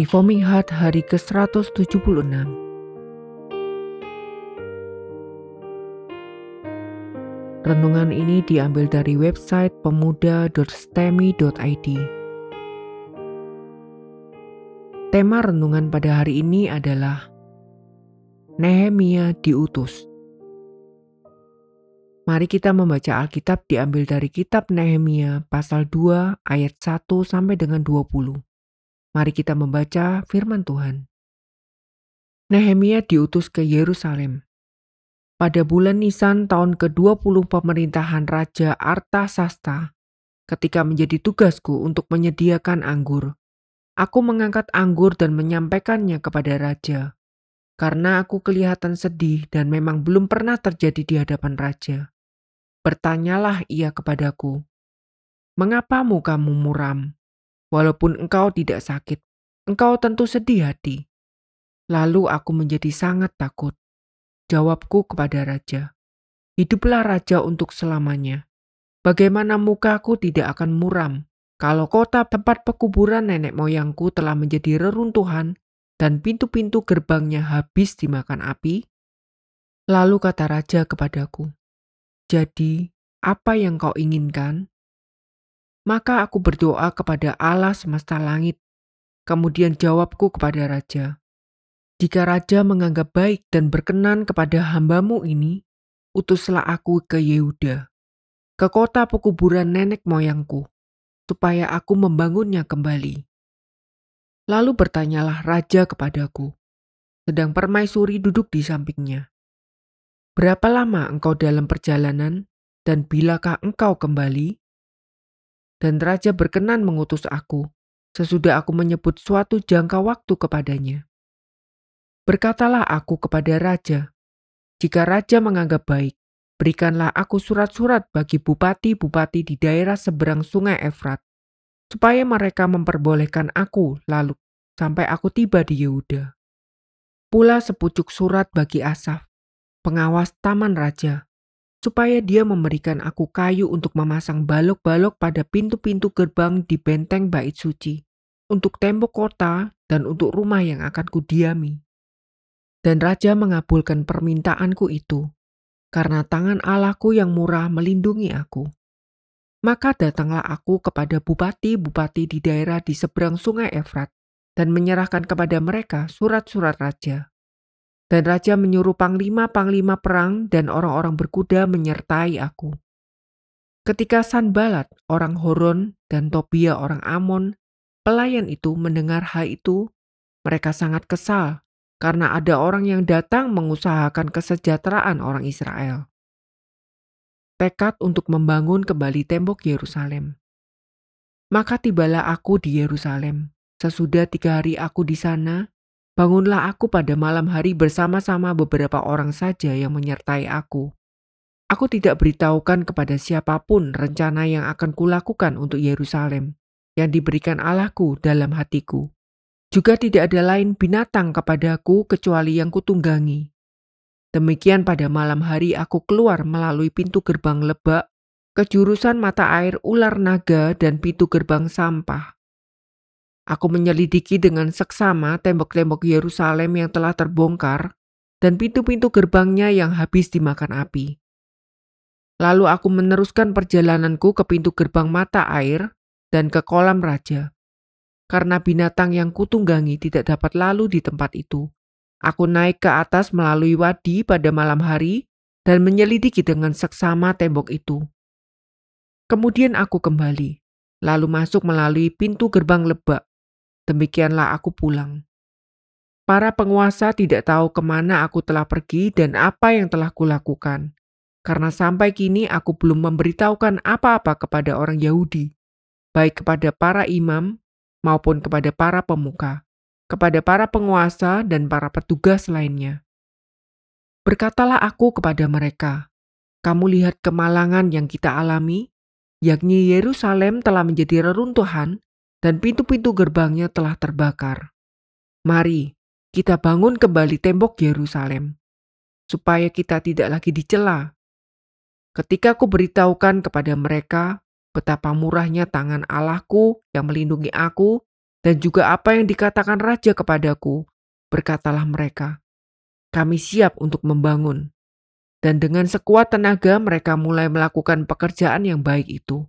Reforming Heart hari ke-176. Renungan ini diambil dari website pemuda.stemi.id Tema renungan pada hari ini adalah Nehemia diutus. Mari kita membaca Alkitab diambil dari kitab Nehemia pasal 2 ayat 1 sampai dengan 20. Mari kita membaca firman Tuhan. Nehemia diutus ke Yerusalem. Pada bulan Nisan tahun ke-20 pemerintahan Raja Artasasta, ketika menjadi tugasku untuk menyediakan anggur, aku mengangkat anggur dan menyampaikannya kepada raja. Karena aku kelihatan sedih dan memang belum pernah terjadi di hadapan raja. Bertanyalah ia kepadaku, "Mengapa mukamu muram? Walaupun engkau tidak sakit, engkau tentu sedih hati." Lalu aku menjadi sangat takut. Jawabku kepada raja, "Hiduplah raja untuk selamanya. Bagaimana mukaku tidak akan muram kalau kota tempat pekuburan nenek moyangku telah menjadi reruntuhan dan pintu-pintu gerbangnya habis dimakan api?" Lalu kata raja kepadaku, jadi, apa yang kau inginkan? Maka aku berdoa kepada Allah semesta langit. Kemudian jawabku kepada raja, "Jika raja menganggap baik dan berkenan kepada hambamu ini, utuslah aku ke Yehuda, ke kota pekuburan nenek moyangku, supaya aku membangunnya kembali." Lalu bertanyalah raja kepadaku, sedang permaisuri duduk di sampingnya. Berapa lama engkau dalam perjalanan, dan bilakah engkau kembali? Dan raja berkenan mengutus aku, sesudah aku menyebut suatu jangka waktu kepadanya. Berkatalah aku kepada raja, jika raja menganggap baik, berikanlah aku surat-surat bagi bupati-bupati di daerah seberang sungai Efrat, supaya mereka memperbolehkan aku lalu sampai aku tiba di Yehuda. Pula sepucuk surat bagi Asaf, pengawas taman raja, supaya dia memberikan aku kayu untuk memasang balok-balok pada pintu-pintu gerbang di benteng bait suci, untuk tembok kota dan untuk rumah yang akan kudiami. Dan raja mengabulkan permintaanku itu, karena tangan Allahku yang murah melindungi aku. Maka datanglah aku kepada bupati-bupati di daerah di seberang sungai Efrat, dan menyerahkan kepada mereka surat-surat raja. Dan raja menyuruh panglima-panglima perang dan orang-orang berkuda menyertai aku. Ketika Sanbalat, orang Horon, dan Tobia, orang Amon, pelayan itu mendengar hal itu, mereka sangat kesal karena ada orang yang datang mengusahakan kesejahteraan orang Israel. Tekad untuk membangun kembali tembok Yerusalem. Maka tibalah aku di Yerusalem. Sesudah tiga hari aku di sana, Bangunlah aku pada malam hari bersama-sama beberapa orang saja yang menyertai aku. Aku tidak beritahukan kepada siapa pun rencana yang akan kulakukan untuk Yerusalem, yang diberikan Allahku dalam hatiku. Juga tidak ada lain binatang kepadaku kecuali yang kutunggangi. Demikian pada malam hari aku keluar melalui pintu gerbang lebak ke jurusan mata air ular naga dan pintu gerbang sampah. Aku menyelidiki dengan seksama tembok-tembok Yerusalem yang telah terbongkar dan pintu-pintu gerbangnya yang habis dimakan api. Lalu aku meneruskan perjalananku ke pintu gerbang mata air dan ke kolam raja. Karena binatang yang kutunggangi tidak dapat lalu di tempat itu, aku naik ke atas melalui wadi pada malam hari dan menyelidiki dengan seksama tembok itu. Kemudian aku kembali, lalu masuk melalui pintu gerbang lebak Demikianlah aku pulang. Para penguasa tidak tahu ke mana aku telah pergi dan apa yang telah kulakukan, karena sampai kini aku belum memberitahukan apa-apa kepada orang Yahudi, baik kepada para imam maupun kepada para pemuka, kepada para penguasa dan para petugas lainnya. Berkatalah aku kepada mereka, "Kamu lihat kemalangan yang kita alami, yakni Yerusalem telah menjadi reruntuhan dan pintu-pintu gerbangnya telah terbakar. Mari kita bangun kembali tembok Yerusalem, supaya kita tidak lagi dicela. Ketika aku beritahukan kepada mereka betapa murahnya tangan Allahku yang melindungi aku dan juga apa yang dikatakan raja kepadaku, berkatalah mereka, kami siap untuk membangun. Dan dengan sekuat tenaga mereka mulai melakukan pekerjaan yang baik itu.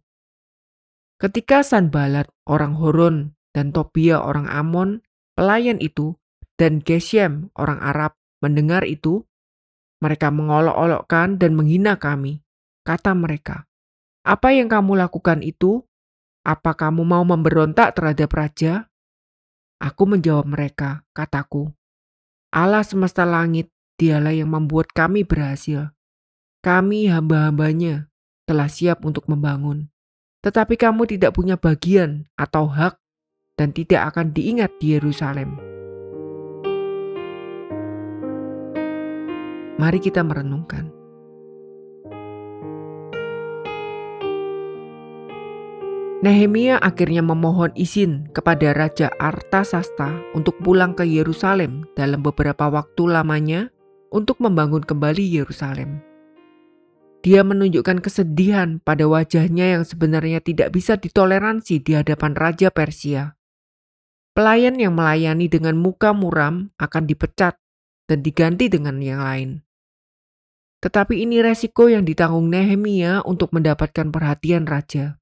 Ketika Sanbalat, orang Horon, dan Tobia, orang Amon, pelayan itu, dan Geshem, orang Arab, mendengar itu, mereka mengolok-olokkan dan menghina kami. Kata mereka, apa yang kamu lakukan itu? Apa kamu mau memberontak terhadap raja? Aku menjawab mereka, kataku, Allah semesta langit, dialah yang membuat kami berhasil. Kami hamba-hambanya telah siap untuk membangun. Tetapi kamu tidak punya bagian atau hak dan tidak akan diingat di Yerusalem. Mari kita merenungkan. Nehemia akhirnya memohon izin kepada Raja Artasasta untuk pulang ke Yerusalem dalam beberapa waktu lamanya untuk membangun kembali Yerusalem. Dia menunjukkan kesedihan pada wajahnya yang sebenarnya tidak bisa ditoleransi di hadapan Raja Persia. Pelayan yang melayani dengan muka muram akan dipecat dan diganti dengan yang lain. Tetapi ini resiko yang ditanggung Nehemia untuk mendapatkan perhatian raja.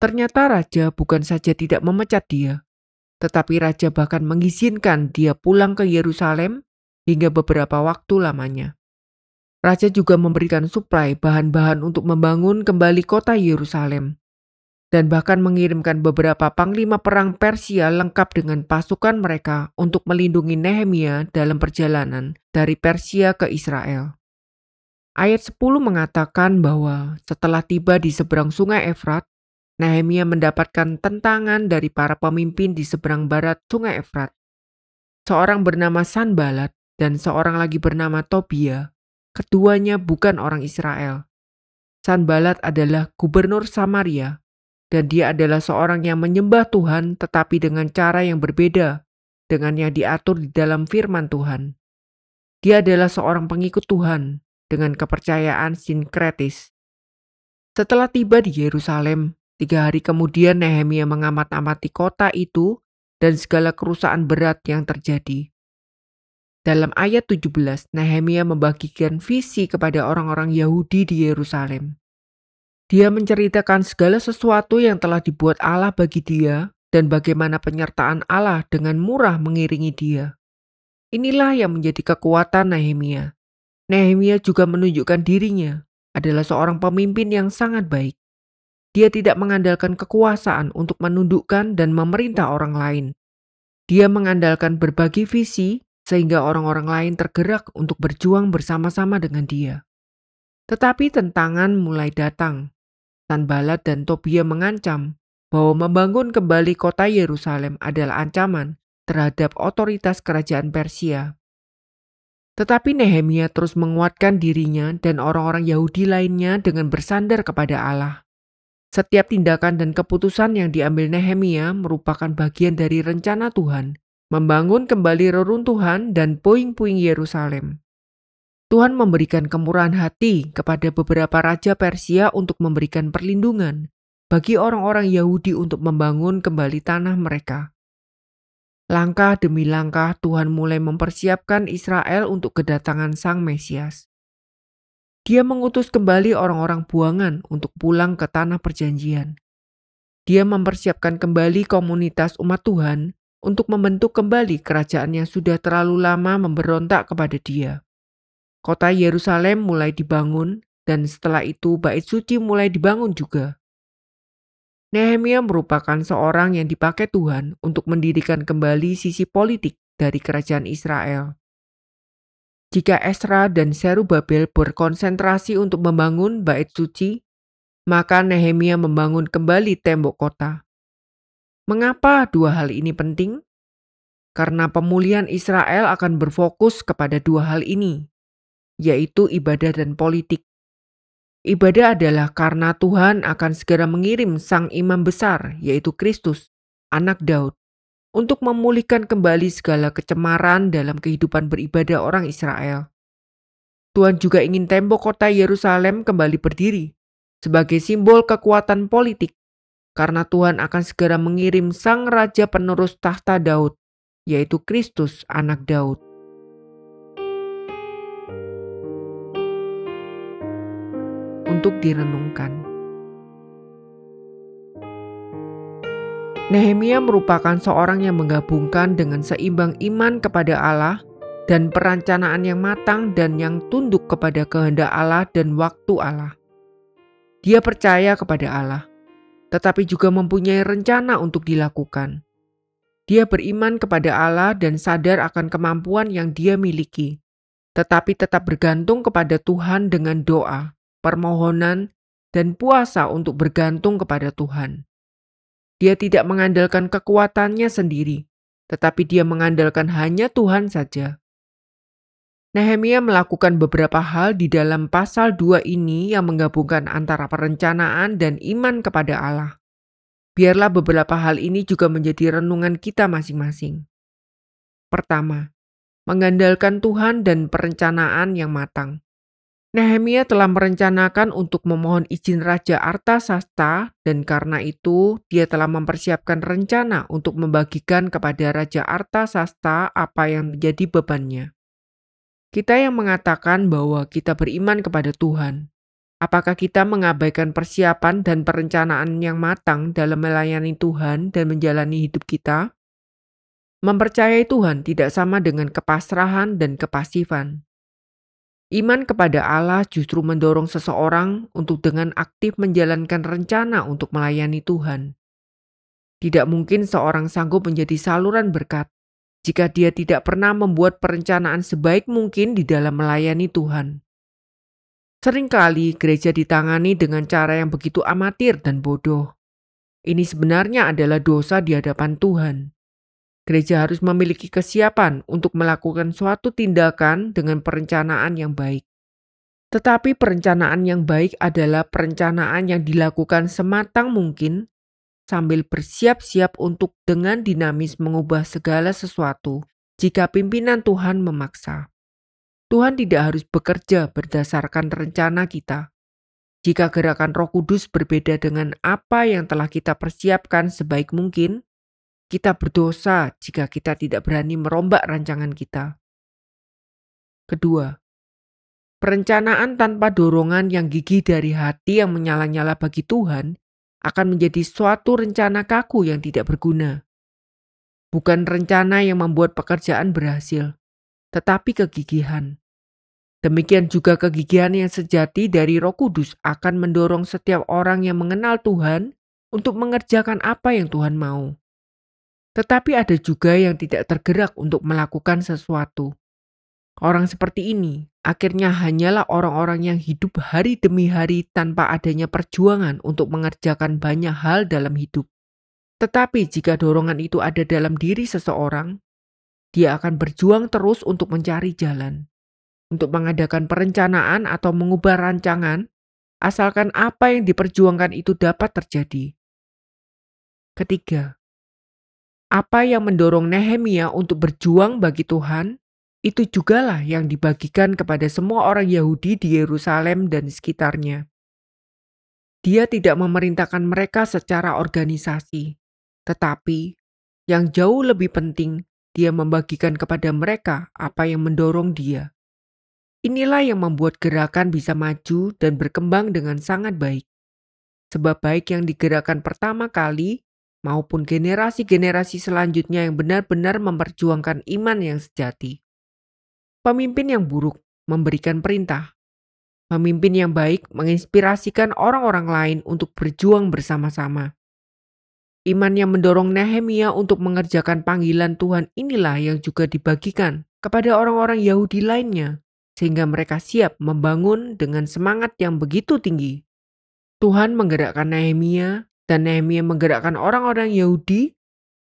Ternyata raja bukan saja tidak memecat dia, tetapi raja bahkan mengizinkan dia pulang ke Yerusalem hingga beberapa waktu lamanya. Raja juga memberikan suplai bahan-bahan untuk membangun kembali kota Yerusalem dan bahkan mengirimkan beberapa panglima perang Persia lengkap dengan pasukan mereka untuk melindungi Nehemia dalam perjalanan dari Persia ke Israel. Ayat 10 mengatakan bahwa setelah tiba di seberang sungai Efrat, Nehemia mendapatkan tentangan dari para pemimpin di seberang barat Sungai Efrat. Seorang bernama Sanbalat dan seorang lagi bernama Tobia. Keduanya bukan orang Israel. Sanbalat adalah gubernur Samaria dan dia adalah seorang yang menyembah Tuhan tetapi dengan cara yang berbeda dengan yang diatur di dalam firman Tuhan. Dia adalah seorang pengikut Tuhan dengan kepercayaan sinkretis. Setelah tiba di Yerusalem, Tiga hari kemudian Nehemia mengamat-amati kota itu dan segala kerusakan berat yang terjadi. Dalam ayat 17, Nehemia membagikan visi kepada orang-orang Yahudi di Yerusalem. Dia menceritakan segala sesuatu yang telah dibuat Allah bagi dia dan bagaimana penyertaan Allah dengan murah mengiringi dia. Inilah yang menjadi kekuatan Nehemia. Nehemia juga menunjukkan dirinya adalah seorang pemimpin yang sangat baik. Dia tidak mengandalkan kekuasaan untuk menundukkan dan memerintah orang lain. Dia mengandalkan berbagi visi sehingga orang-orang lain tergerak untuk berjuang bersama-sama dengan dia. Tetapi tentangan mulai datang. Sanbalat dan Tobia mengancam bahwa membangun kembali kota Yerusalem adalah ancaman terhadap otoritas kerajaan Persia. Tetapi Nehemia terus menguatkan dirinya dan orang-orang Yahudi lainnya dengan bersandar kepada Allah. Setiap tindakan dan keputusan yang diambil Nehemia merupakan bagian dari rencana Tuhan membangun kembali reruntuhan dan puing-puing Yerusalem. Tuhan memberikan kemurahan hati kepada beberapa raja Persia untuk memberikan perlindungan bagi orang-orang Yahudi untuk membangun kembali tanah mereka. Langkah demi langkah Tuhan mulai mempersiapkan Israel untuk kedatangan Sang Mesias. Dia mengutus kembali orang-orang buangan untuk pulang ke tanah perjanjian. Dia mempersiapkan kembali komunitas umat Tuhan untuk membentuk kembali kerajaan yang sudah terlalu lama memberontak kepada Dia. Kota Yerusalem mulai dibangun, dan setelah itu bait suci mulai dibangun juga. Nehemia merupakan seorang yang dipakai Tuhan untuk mendirikan kembali sisi politik dari kerajaan Israel. Jika Esra dan Serubabel berkonsentrasi untuk membangun bait suci, maka Nehemia membangun kembali tembok kota. Mengapa dua hal ini penting? Karena pemulihan Israel akan berfokus kepada dua hal ini, yaitu ibadah dan politik. Ibadah adalah karena Tuhan akan segera mengirim sang imam besar, yaitu Kristus, anak Daud, untuk memulihkan kembali segala kecemaran dalam kehidupan beribadah orang Israel. Tuhan juga ingin tembok kota Yerusalem kembali berdiri sebagai simbol kekuatan politik, karena Tuhan akan segera mengirim sang raja penerus tahta Daud, yaitu Kristus, anak Daud. Untuk direnungkan. Nehemia merupakan seorang yang menggabungkan dengan seimbang iman kepada Allah dan perencanaan yang matang dan yang tunduk kepada kehendak Allah dan waktu Allah. Dia percaya kepada Allah, tetapi juga mempunyai rencana untuk dilakukan. Dia beriman kepada Allah dan sadar akan kemampuan yang dia miliki, tetapi tetap bergantung kepada Tuhan dengan doa, permohonan, dan puasa untuk bergantung kepada Tuhan. Dia tidak mengandalkan kekuatannya sendiri, tetapi dia mengandalkan hanya Tuhan saja. Nehemia melakukan beberapa hal di dalam pasal 2 ini yang menggabungkan antara perencanaan dan iman kepada Allah. Biarlah beberapa hal ini juga menjadi renungan kita masing-masing. Pertama, mengandalkan Tuhan dan perencanaan yang matang. Nehemia telah merencanakan untuk memohon izin Raja Artasasta dan karena itu dia telah mempersiapkan rencana untuk membagikan kepada Raja Artasasta apa yang menjadi bebannya. Kita yang mengatakan bahwa kita beriman kepada Tuhan, apakah kita mengabaikan persiapan dan perencanaan yang matang dalam melayani Tuhan dan menjalani hidup kita? Mempercayai Tuhan tidak sama dengan kepasrahan dan kepasifan. Iman kepada Allah justru mendorong seseorang untuk dengan aktif menjalankan rencana untuk melayani Tuhan. Tidak mungkin seorang sanggup menjadi saluran berkat jika dia tidak pernah membuat perencanaan sebaik mungkin di dalam melayani Tuhan. Seringkali gereja ditangani dengan cara yang begitu amatir dan bodoh. Ini sebenarnya adalah dosa di hadapan Tuhan. Gereja harus memiliki kesiapan untuk melakukan suatu tindakan dengan perencanaan yang baik. Tetapi perencanaan yang baik adalah perencanaan yang dilakukan sematang mungkin sambil bersiap-siap untuk dengan dinamis mengubah segala sesuatu jika pimpinan Tuhan memaksa. Tuhan tidak harus bekerja berdasarkan rencana kita. Jika gerakan Roh Kudus berbeda dengan apa yang telah kita persiapkan sebaik mungkin, kita berdosa jika kita tidak berani merombak rancangan kita. Kedua, perencanaan tanpa dorongan yang gigih dari hati yang menyala-nyala bagi Tuhan akan menjadi suatu rencana kaku yang tidak berguna. Bukan rencana yang membuat pekerjaan berhasil, tetapi kegigihan. Demikian juga kegigihan yang sejati dari Roh Kudus akan mendorong setiap orang yang mengenal Tuhan untuk mengerjakan apa yang Tuhan mau. Tetapi ada juga yang tidak tergerak untuk melakukan sesuatu. Orang seperti ini akhirnya hanyalah orang-orang yang hidup hari demi hari tanpa adanya perjuangan untuk mengerjakan banyak hal dalam hidup. Tetapi jika dorongan itu ada dalam diri seseorang, dia akan berjuang terus untuk mencari jalan, untuk mengadakan perencanaan atau mengubah rancangan, asalkan apa yang diperjuangkan itu dapat terjadi. Ketiga, apa yang mendorong Nehemia untuk berjuang bagi Tuhan, itu jugalah yang dibagikan kepada semua orang Yahudi di Yerusalem dan sekitarnya. Dia tidak memerintahkan mereka secara organisasi, tetapi yang jauh lebih penting, dia membagikan kepada mereka apa yang mendorong dia. Inilah yang membuat gerakan bisa maju dan berkembang dengan sangat baik. Sebab baik yang digerakkan pertama kali maupun generasi-generasi selanjutnya yang benar-benar memperjuangkan iman yang sejati. Pemimpin yang buruk memberikan perintah. Pemimpin yang baik menginspirasikan orang-orang lain untuk berjuang bersama-sama. Iman yang mendorong Nehemia untuk mengerjakan panggilan Tuhan inilah yang juga dibagikan kepada orang-orang Yahudi lainnya, sehingga mereka siap membangun dengan semangat yang begitu tinggi. Tuhan menggerakkan Nehemia dan Nehemia menggerakkan orang-orang Yahudi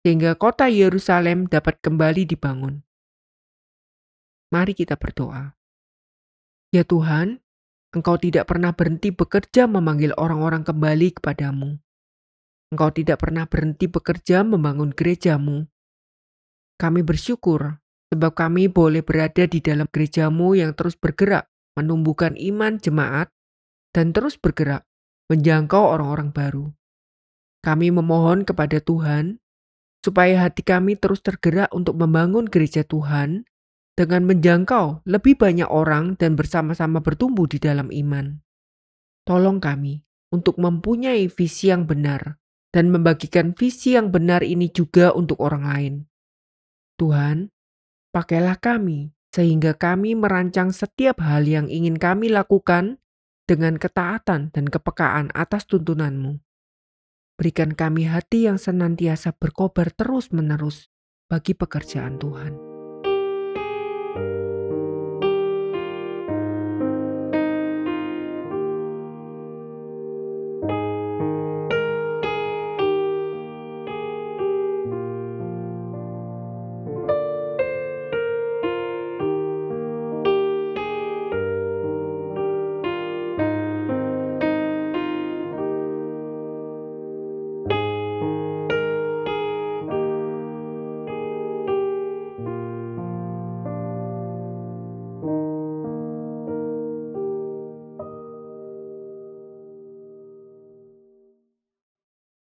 sehingga kota Yerusalem dapat kembali dibangun. Mari kita berdoa. Ya Tuhan, Engkau tidak pernah berhenti bekerja memanggil orang-orang kembali kepadamu. Engkau tidak pernah berhenti bekerja membangun gerejamu. Kami bersyukur sebab kami boleh berada di dalam gerejamu yang terus bergerak menumbuhkan iman jemaat dan terus bergerak menjangkau orang-orang baru. Kami memohon kepada Tuhan supaya hati kami terus tergerak untuk membangun gereja Tuhan dengan menjangkau lebih banyak orang dan bersama-sama bertumbuh di dalam iman. Tolong kami untuk mempunyai visi yang benar dan membagikan visi yang benar ini juga untuk orang lain. Tuhan, pakailah kami sehingga kami merancang setiap hal yang ingin kami lakukan dengan ketaatan dan kepekaan atas tuntunanmu. Berikan kami hati yang senantiasa berkobar terus-menerus bagi pekerjaan Tuhan.